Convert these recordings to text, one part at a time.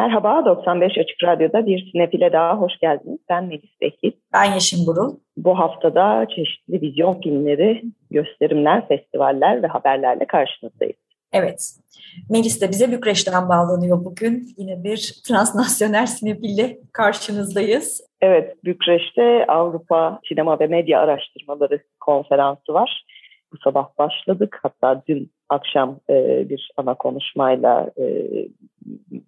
Merhaba, 95 Açık Radyo'da bir sinefile daha hoş geldiniz. Ben Melis Bekir. Ben Yeşim Burul. Bu haftada çeşitli vizyon filmleri, gösterimler, festivaller ve haberlerle karşınızdayız. Evet, Melis de bize Bükreş'ten bağlanıyor bugün. Yine bir transnasyonel sinefille karşınızdayız. Evet, Bükreş'te Avrupa Sinema ve Medya Araştırmaları Konferansı var. Bu sabah başladık. Hatta dün akşam e, bir ana konuşmayla e,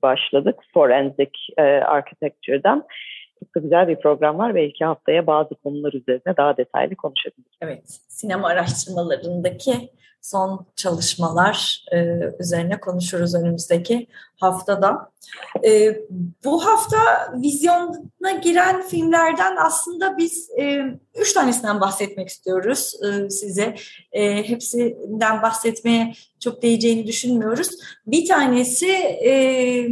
başladık. Forensic e, Architecture'dan. Çok da güzel bir program var. Belki haftaya bazı konular üzerine daha detaylı konuşabiliriz. Evet, sinema araştırmalarındaki son çalışmalar e, üzerine konuşuruz önümüzdeki haftada. E, bu hafta vizyona giren filmlerden aslında biz e, üç tanesinden bahsetmek istiyoruz e, size. E, hepsinden bahsetmeye çok değeceğini düşünmüyoruz. Bir tanesi e,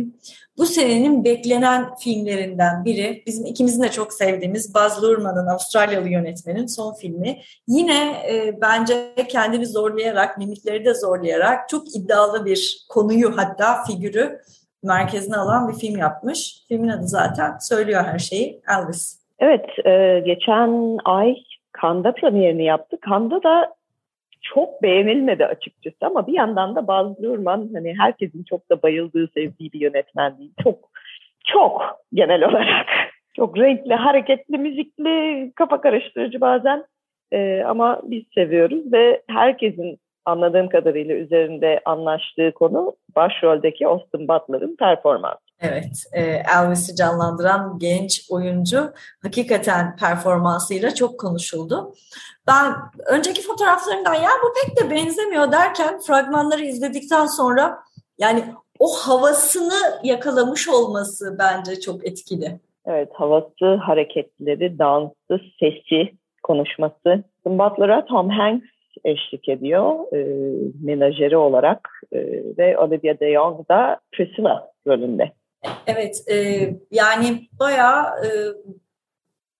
bu senenin beklenen filmlerinden biri. Bizim ikimizin de çok sevdiğimiz Baz Luhrmann'ın Avustralyalı yönetmenin son filmi. Yine e, bence kendini zorlayarak, mimikleri de zorlayarak çok iddialı bir konuyu hatta figürü merkezine alan bir film yapmış. Filmin adı zaten söylüyor her şeyi. Elvis. Evet, e, geçen ay Kanda premierini yaptı. Kanda da çok beğenilmedi açıkçası ama bir yandan da Baz Luhrmann hani herkesin çok da bayıldığı, sevdiği bir yönetmen değil. Çok, çok genel olarak. Çok renkli, hareketli, müzikli, kafa karıştırıcı bazen. Ee, ama biz seviyoruz ve herkesin anladığım kadarıyla üzerinde anlaştığı konu başroldeki Austin Butler'ın performansı. Evet, e, Elvis'i canlandıran genç oyuncu hakikaten performansıyla çok konuşuldu. Ben önceki fotoğraflarından ya bu pek de benzemiyor derken fragmanları izledikten sonra yani o havasını yakalamış olması bence çok etkili. Evet, havası, hareketleri, dansı, sesi, konuşması. Butler'a Tom Hanks eşlik ediyor e, menajeri olarak e, ve Olivia de Jong da Priscilla rolünde. Evet, e, yani bayağı e,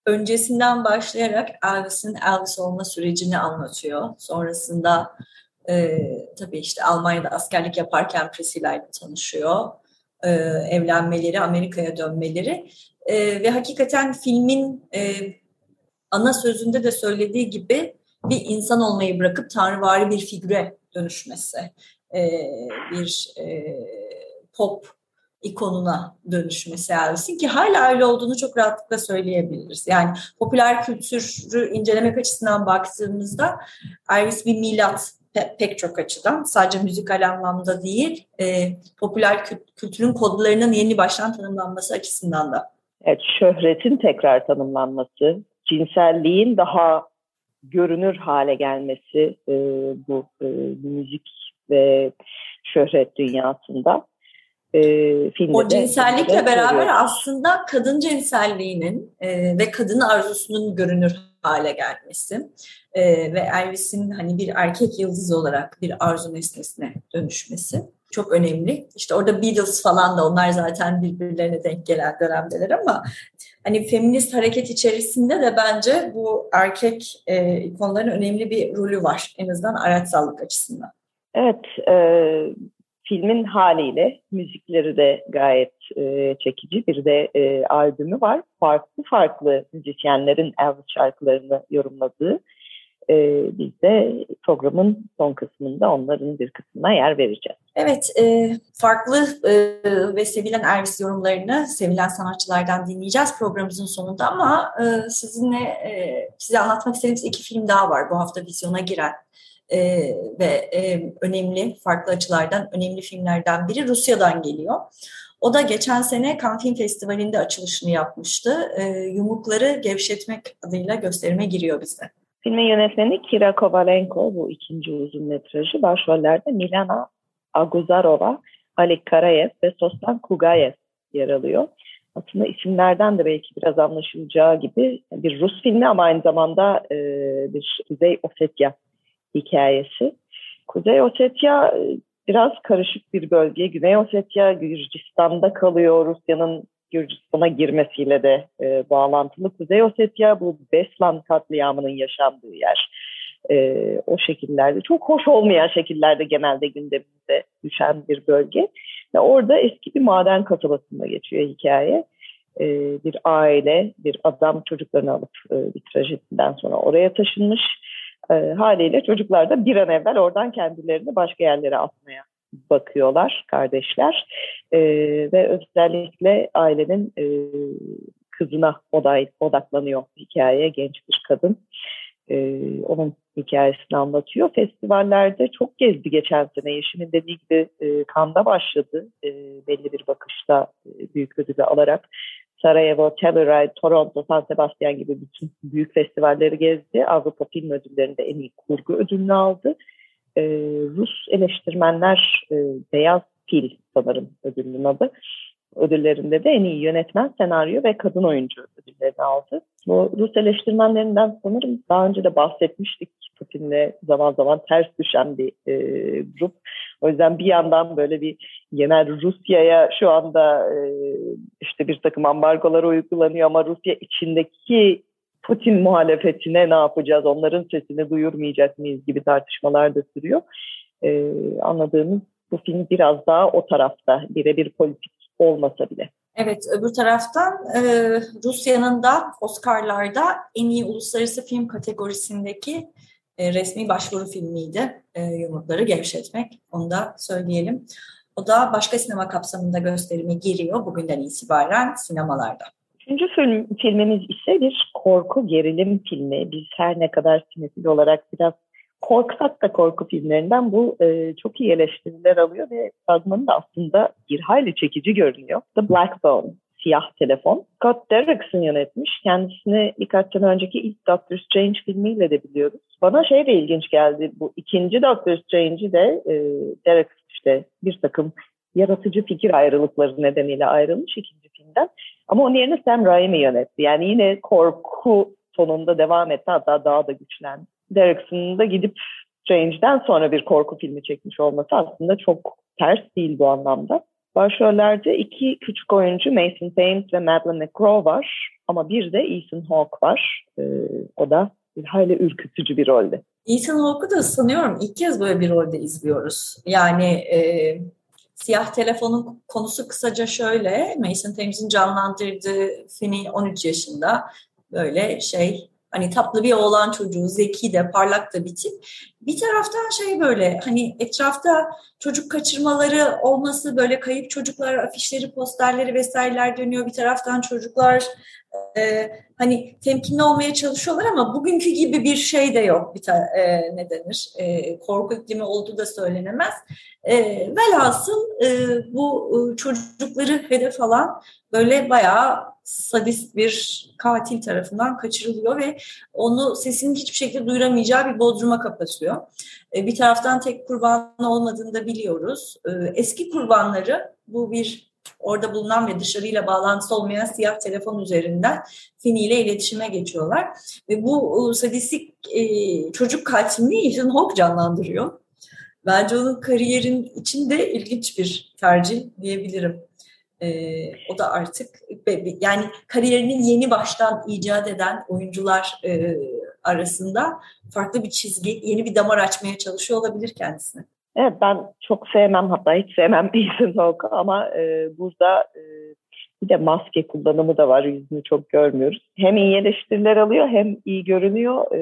öncesinden başlayarak Elvis'in Elvis olma sürecini anlatıyor. Sonrasında e, tabii işte Almanya'da askerlik yaparken Priscilla ile tanışıyor. E, evlenmeleri, Amerika'ya dönmeleri e, ve hakikaten filmin e, ana sözünde de söylediği gibi bir insan olmayı bırakıp tanrıvari bir figüre dönüşmesi, e, bir e, pop ikonuna dönüşmesi Elvis'in ki hala öyle olduğunu çok rahatlıkla söyleyebiliriz. Yani popüler kültürü incelemek açısından baktığımızda Elvis bir milat pe pek çok açıdan sadece müzikal anlamda değil e, popüler kültürün kodlarının yeni baştan tanımlanması açısından da. Evet, şöhretin tekrar tanımlanması, cinselliğin daha görünür hale gelmesi e, bu e, müzik ve şöhret dünyasında. E, filmde o cinsellikle de, beraber görüyoruz. aslında kadın cinselliğinin e, ve kadın arzusunun görünür hale gelmesi e, ve Elvis'in hani bir erkek yıldız olarak bir arzu nesnesine dönüşmesi çok önemli. İşte orada Beatles falan da onlar zaten birbirlerine denk gelen dönemdeler ama hani feminist hareket içerisinde de bence bu erkek e, konuların önemli bir rolü var en azından araçsallık açısından. Evet, e, filmin haliyle müzikleri de gayet e, çekici. Bir de e, albümü var. Farklı farklı müzisyenlerin Elvis şarkılarını yorumladığı e, biz de programın son kısmında onların bir kısmına yer vereceğiz. Evet, e, farklı e, ve sevilen Elvis yorumlarını sevilen sanatçılardan dinleyeceğiz programımızın sonunda ama e, sizinle e, size anlatmak istediğimiz iki film daha var bu hafta vizyona giren. Ee, ve e, önemli, farklı açılardan önemli filmlerden biri Rusya'dan geliyor. O da geçen sene Cannes Film Festivali'nde açılışını yapmıştı. E, Yumrukları Gevşetmek adıyla gösterime giriyor bizde. Filmin yönetmeni Kira Kovalenko bu ikinci uzun metrajı. Başrollerde Milana Aguzarova, Alik Karayev ve Sostan Kugayev yer alıyor. Aslında isimlerden de belki biraz anlaşılacağı gibi bir Rus filmi ama aynı zamanda e, bir Kuzey Ossetya hikayesi. Kuzey Ossetya e, biraz karışık bir bölge. Güney Ossetya Gürcistan'da kalıyor. Rusya'nın Gürcistan'a girmesiyle de e, bağlantılı. Kuzey Ossetya bu Beslan katliamının yaşandığı yer. E, o şekillerde çok hoş olmayan şekillerde genelde gündemimize düşen bir bölge. Ve orada eski bir maden kasabasında geçiyor hikaye. E, bir aile, bir adam çocuklarını alıp e, bir trajediden sonra oraya taşınmış. E, haliyle çocuklar da bir an evvel oradan kendilerini başka yerlere atmaya bakıyorlar kardeşler e, ve özellikle ailenin e, kızına oday, odaklanıyor hikaye genç bir kadın e, onun hikayesini anlatıyor. Festivallerde çok gezdi geçen sene. Yeşim'in dediği gibi e, Kanda başladı e, belli bir bakışta e, büyük ödülü alarak. Sarajevo, Telluride, Toronto, San Sebastian gibi bütün büyük festivalleri gezdi. Avrupa Film Ödülleri'nde en iyi kurgu ödülünü aldı e, Rus eleştirmenler e, Beyaz Pil sanırım ödülünün adı. Ödüllerinde de en iyi yönetmen, senaryo ve kadın oyuncu ödüllerini aldı. Bu Rus eleştirmenlerinden sanırım daha önce de bahsetmiştik. Putin'le zaman zaman ters düşen bir e, grup. O yüzden bir yandan böyle bir genel Rusya'ya şu anda e, işte bir takım ambargolar uygulanıyor ama Rusya içindeki Putin muhalefetine ne yapacağız, onların sesini duyurmayacak mıyız gibi tartışmalar da sürüyor. Ee, anladığımız bu film biraz daha o tarafta, birebir politik olmasa bile. Evet, öbür taraftan e, Rusya'nın da Oscar'larda en iyi uluslararası film kategorisindeki e, resmi başvuru filmiydi. E, yumrukları gevşetmek, onu da söyleyelim. O da başka sinema kapsamında gösterime giriyor bugünden itibaren sinemalarda. Üçüncü film, filmimiz ise bir korku gerilim filmi. Biz her ne kadar sinefil olarak biraz korksak da korku filmlerinden bu e, çok iyi eleştiriler alıyor ve fragmanı da aslında bir hayli çekici görünüyor. The Black Bone, Siyah Telefon. Scott Derrickson yönetmiş. Kendisini birkaç sene önceki ilk Doctor Strange filmiyle de biliyoruz. Bana şey de ilginç geldi. Bu ikinci Doctor Strange'i de e, Derrickson işte bir takım yaratıcı fikir ayrılıkları nedeniyle ayrılmış ikinci filmden. Ama onun yerine Sam Raimi yönetti. Yani yine korku tonunda devam etti hatta daha da güçlendi. Derrickson'un da gidip Strange'den sonra bir korku filmi çekmiş olması aslında çok ters değil bu anlamda. Başrollerde iki küçük oyuncu Mason Thames ve Madeleine McGraw var. Ama bir de Ethan Hawke var. Ee, o da bir hayli ürkütücü bir rolde. Ethan Hawke'u da sanıyorum ilk kez böyle bir rolde izliyoruz. Yani e, Siyah Telefon'un konusu kısaca şöyle. Mason Thames'in canlandırdığı Finney 13 yaşında böyle şey hani tatlı bir oğlan çocuğu, zeki de, parlak da bir tip. Bir taraftan şey böyle hani etrafta çocuk kaçırmaları olması böyle kayıp çocuklar afişleri, posterleri vesaireler dönüyor. Bir taraftan çocuklar e, hani temkinli olmaya çalışıyorlar ama bugünkü gibi bir şey de yok. Bir e, ne denir? E, korku iklimi olduğu da söylenemez. E, velhasıl e, bu e, çocukları hedef alan böyle bayağı sadist bir katil tarafından kaçırılıyor ve onu sesinin hiçbir şekilde duyuramayacağı bir bodruma kapatıyor. E, bir taraftan tek kurban olmadığını da biliyoruz. E, eski kurbanları bu bir orada bulunan ve dışarıyla bağlantısı olmayan siyah telefon üzerinden Fini ile iletişime geçiyorlar. Ve bu e, sadistik çocuk katilini Ethan Hawke canlandırıyor. Bence onun kariyerin içinde ilginç bir tercih diyebilirim. E, o da artık yani kariyerinin yeni baştan icat eden oyuncular e, arasında farklı bir çizgi, yeni bir damar açmaya çalışıyor olabilir kendisine. Evet ben çok sevmem hatta hiç sevmem Ethan Hawke ama e, burada e, bir de maske kullanımı da var yüzünü çok görmüyoruz. Hem iyi eleştiriler alıyor hem iyi görünüyor. E,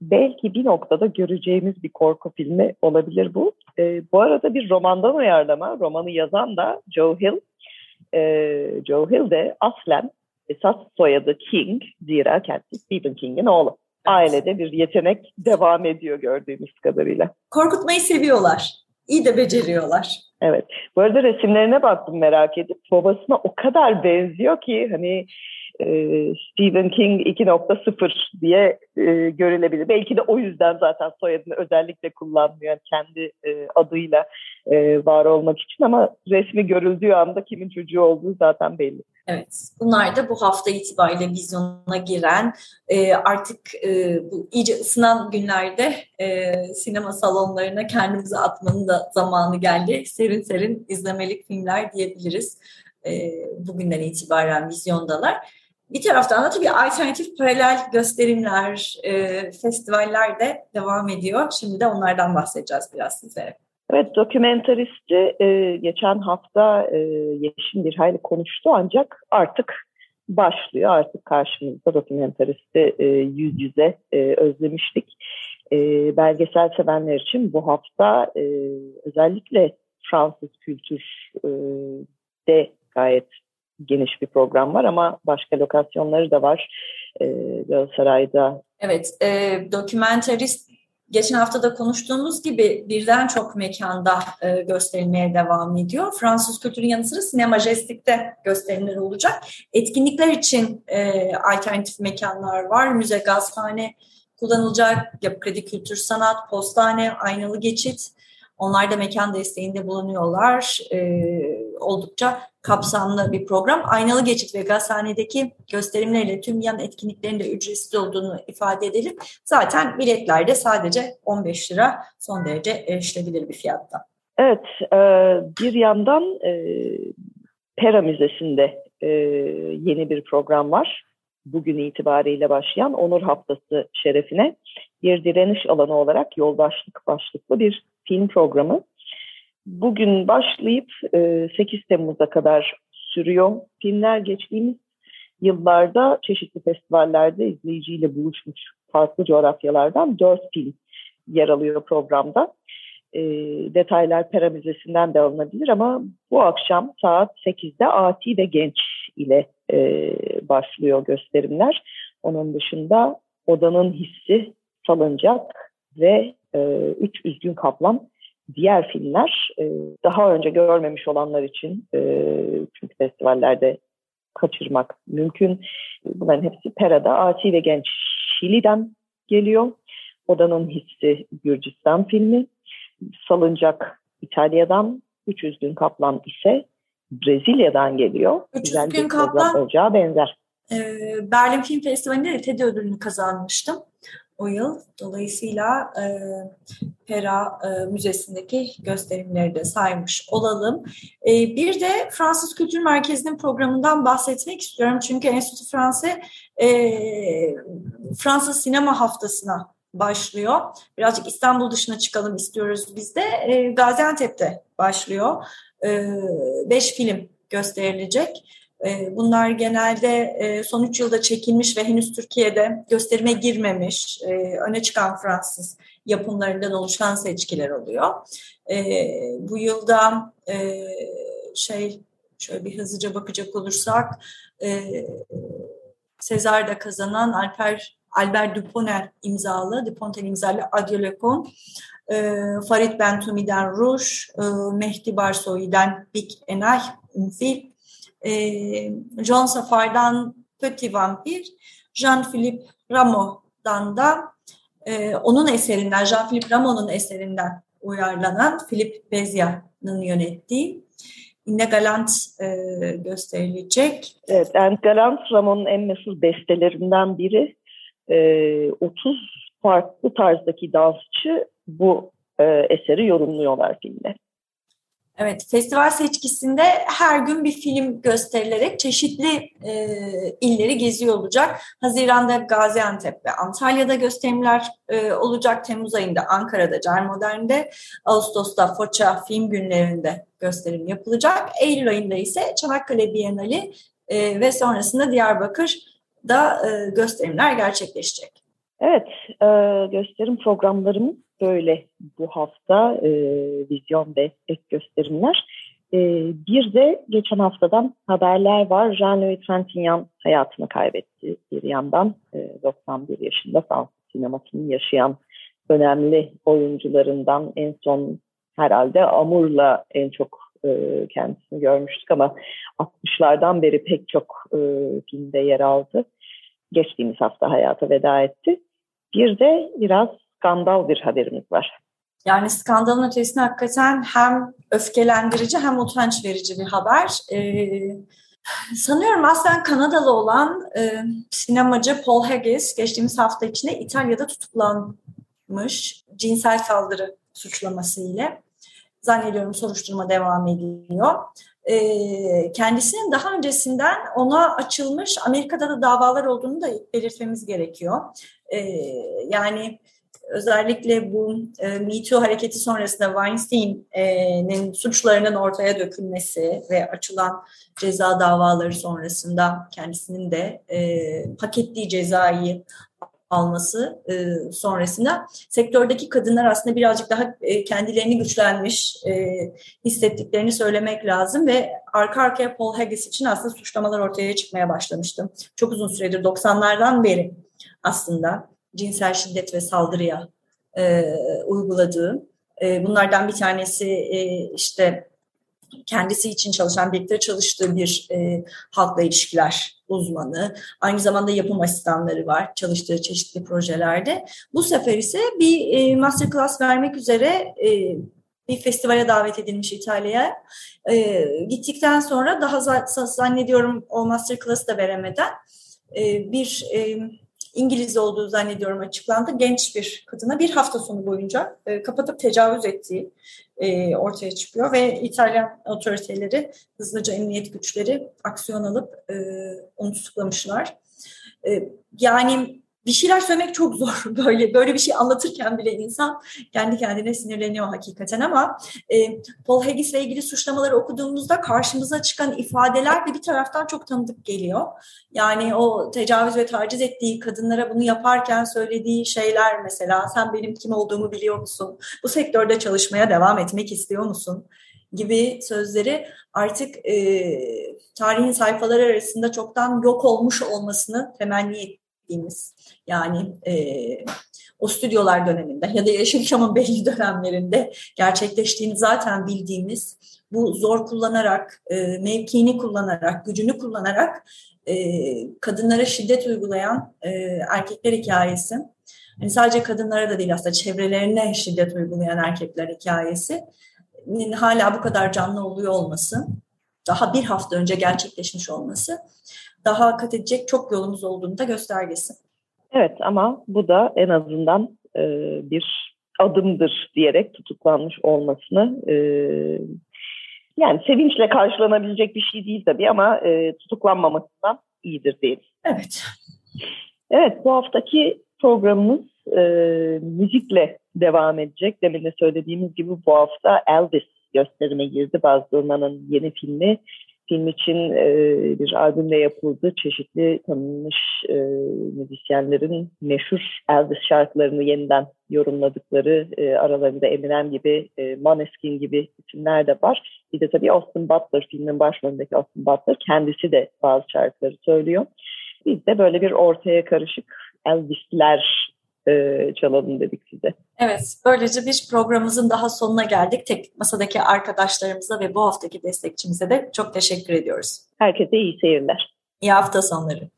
belki bir noktada göreceğimiz bir korku filmi olabilir bu. E, bu arada bir romandan uyarlama. Romanı yazan da Joe Hill e, Joe Hill de aslen esas soyadı King. Zira kendisi Stephen King'in oğlu. Ailede bir yetenek devam ediyor gördüğümüz kadarıyla. Korkutmayı seviyorlar. İyi de beceriyorlar. Evet. Bu arada resimlerine baktım merak edip. Babasına o kadar benziyor ki hani e, Stephen King 2.0 diye e, görülebilir. Belki de o yüzden zaten soyadını özellikle kullanmıyor kendi e, adıyla e, var olmak için ama resmi görüldüğü anda kimin çocuğu olduğu zaten belli. Evet, bunlar da bu hafta itibariyle vizyona giren, e, artık e, bu iyice ısınan günlerde e, sinema salonlarına kendimizi atmanın da zamanı geldi. Serin serin izlemelik filmler diyebiliriz. E, bugünden itibaren vizyondalar. Bir taraftan da tabii alternatif paralel gösterimler, e, festivaller de devam ediyor. Şimdi de onlardan bahsedeceğiz biraz sizlere. Evet, dokumentaristi e, geçen hafta e, Yeşim bir hayli konuştu ancak artık başlıyor. Artık karşımızda dokumentaristi e, yüz yüze e, özlemiştik. E, belgesel sevenler için bu hafta e, özellikle Fransız kültür e, gayet geniş bir program var ama başka lokasyonları da var. E, Galatasaray'da. Evet, e, dokumentarist geçen hafta da konuştuğumuz gibi birden çok mekanda e, gösterilmeye devam ediyor. Fransız kültürün yanı sıra Sinema Jestik'te gösterimler olacak. Etkinlikler için e, alternatif mekanlar var. Müze, gazhane kullanılacak. Yapı Kredi Kültür Sanat, Postane, Aynalı Geçit. Onlar da mekan desteğinde bulunuyorlar. E, oldukça kapsamlı bir program. Aynalı Geçit ve Gazhane'deki gösterimleriyle tüm yan etkinliklerin de ücretsiz olduğunu ifade edelim. Zaten biletler de sadece 15 lira son derece erişilebilir bir fiyatta. Evet, e, bir yandan e, Pera Müzesi'nde e, yeni bir program var. Bugün itibariyle başlayan Onur Haftası şerefine bir direniş alanı olarak yoldaşlık başlıklı bir film programı. Bugün başlayıp 8 Temmuz'a kadar sürüyor. Filmler geçtiğimiz yıllarda çeşitli festivallerde izleyiciyle buluşmuş farklı coğrafyalardan 4 film yer alıyor programda. E, detaylar Pera Müzesi'nden de alınabilir ama bu akşam saat 8'de Ati ve Genç ile e, başlıyor gösterimler. Onun dışında Odanın Hissi, Salıncak ve e, Üç Üzgün Kaplan diğer filmler e, daha önce görmemiş olanlar için e, çünkü festivallerde kaçırmak mümkün. Bunların hepsi Pera'da Asi ve Genç Şili'den geliyor. Odanın Hissi Gürcistan filmi. Salıncak İtalya'dan, Üç Üzgün Kaplan ise Brezilya'dan geliyor. Üç Üzgün Kaplan olacağı benzer. E, Berlin Film Festivali'nde de TED ödülünü kazanmıştım o yıl. Dolayısıyla e, Pera e, Müzesi'ndeki gösterimleri de saymış olalım. E, bir de Fransız Kültür Merkezi'nin programından bahsetmek istiyorum. Çünkü Enstitü Fransa e, Fransız Sinema Haftası'na başlıyor. Birazcık İstanbul dışına çıkalım istiyoruz biz de. E, Gaziantep'te başlıyor. E, beş film gösterilecek. Ee, bunlar genelde e, son üç yılda çekilmiş ve henüz Türkiye'de gösterime girmemiş, e, öne çıkan Fransız yapımlarından oluşan seçkiler oluyor. E, bu yılda şey şöyle bir hızlıca bakacak olursak Sezar'da kazanan Alper Albert Duponel imzalı, Dupontel imzalı Adieu Le Con, Farid Bentumi'den Rouge, Mehdi Barsoy'den Big Enay, Film, e, John Safar'dan Petit Vampir, Jean-Philippe Rameau'dan da e, onun eserinden, Jean-Philippe Rameau'nun eserinden uyarlanan Philippe Bezia'nın yönettiği Inne Galant e, gösterilecek. Evet, Ant Galant Rameau'nun en meşhur bestelerinden biri. E, 30 farklı tarzdaki dansçı bu e, eseri yorumluyorlar filmde. Evet, festival seçkisinde her gün bir film gösterilerek çeşitli e, illeri geziyor olacak. Haziran'da Gaziantep ve Antalya'da gösterimler e, olacak. Temmuz ayında Ankara'da, Cermodern'de, Ağustos'ta Foça film günlerinde gösterim yapılacak. Eylül ayında ise Çanakkale Bienali e, ve sonrasında Diyarbakır'da e, gösterimler gerçekleşecek. Evet, e, gösterim programlarımız böyle bu hafta e, vizyon ve ek gösterimler. E, bir de geçen haftadan haberler var. Jean-Louis Trintignant hayatını kaybetti bir yandan. E, 91 yaşında Fransız sinemasını yaşayan önemli oyuncularından en son herhalde Amur'la en çok e, kendisini görmüştük ama 60'lardan beri pek çok e, filmde yer aldı. Geçtiğimiz hafta hayata veda etti. Bir de biraz skandal bir haberimiz var. Yani skandalın ötesinde hakikaten hem öfkelendirici hem utanç verici bir haber. Ee, sanıyorum aslen Kanadalı olan e, sinemacı Paul Haggis geçtiğimiz hafta içinde İtalya'da tutuklanmış cinsel saldırı suçlaması ile. Zannediyorum soruşturma devam ediyor. E, kendisinin daha öncesinden ona açılmış Amerika'da da davalar olduğunu da belirtmemiz gerekiyor. E, yani özellikle bu e, Me Too hareketi sonrasında Weinstein'in suçlarının ortaya dökülmesi ve açılan ceza davaları sonrasında kendisinin de e, hak ettiği cezayı alması e, sonrasında sektördeki kadınlar aslında birazcık daha e, kendilerini güçlenmiş e, hissettiklerini söylemek lazım ve arka arkaya Paul Haggis için aslında suçlamalar ortaya çıkmaya başlamıştı. Çok uzun süredir 90'lardan beri aslında cinsel şiddet ve saldırıya e, uyguladığı. E, bunlardan bir tanesi e, işte kendisi için çalışan, birlikte çalıştığı bir e, halkla ilişkiler uzmanı. Aynı zamanda yapım asistanları var çalıştığı çeşitli projelerde. Bu sefer ise bir e, masterclass vermek üzere e, bir festivale davet edilmiş İtalya'ya. E, gittikten sonra daha zannediyorum o masterclass'ı da veremeden e, bir e, İngiliz olduğu zannediyorum açıklandı. Genç bir kadına bir hafta sonu boyunca e, kapatıp tecavüz ettiği e, ortaya çıkıyor ve İtalyan otoriteleri hızlıca emniyet güçleri aksiyon alıp e, onu tutuklamışlar. E, yani bir şeyler söylemek çok zor böyle böyle bir şey anlatırken bile insan kendi kendine sinirleniyor hakikaten ama e, Paul Haggis ile ilgili suçlamaları okuduğumuzda karşımıza çıkan ifadeler de bir taraftan çok tanıdık geliyor. Yani o tecavüz ve taciz ettiği kadınlara bunu yaparken söylediği şeyler mesela sen benim kim olduğumu biliyor musun? Bu sektörde çalışmaya devam etmek istiyor musun? gibi sözleri artık e, tarihin sayfaları arasında çoktan yok olmuş olmasını temenni ettiğimiz yani e, o stüdyolar döneminde ya da Yeşilçam'ın belli dönemlerinde gerçekleştiğini zaten bildiğimiz bu zor kullanarak, e, mevkiini kullanarak, gücünü kullanarak e, kadınlara şiddet uygulayan e, erkekler hikayesi. Yani sadece kadınlara da değil aslında çevrelerine şiddet uygulayan erkekler hikayesi hala bu kadar canlı oluyor olması, daha bir hafta önce gerçekleşmiş olması daha kat edecek çok yolumuz olduğunu da göstergesi. Evet ama bu da en azından e, bir adımdır diyerek tutuklanmış olmasını e, yani sevinçle karşılanabilecek bir şey değil tabii ama e, tutuklanmamasından iyidir diyelim. Evet. Evet bu haftaki programımız e, müzikle devam edecek. Demin de söylediğimiz gibi bu hafta Elvis gösterime girdi. Baz Luhrmann'ın yeni filmi Film için e, bir albümle yapıldı. Çeşitli tanınmış e, müzisyenlerin meşhur Elvis şarkılarını yeniden yorumladıkları e, aralarında Eminem gibi, e, Maneskin gibi isimler de var. Bir de tabii Austin Butler, filmin başrolündeki Austin Butler kendisi de bazı şarkıları söylüyor. Biz de böyle bir ortaya karışık Elvis'ler e, çalalım dedik size. Evet, böylece bir programımızın daha sonuna geldik. Teknik Masa'daki arkadaşlarımıza ve bu haftaki destekçimize de çok teşekkür ediyoruz. Herkese iyi seyirler. İyi hafta sonları.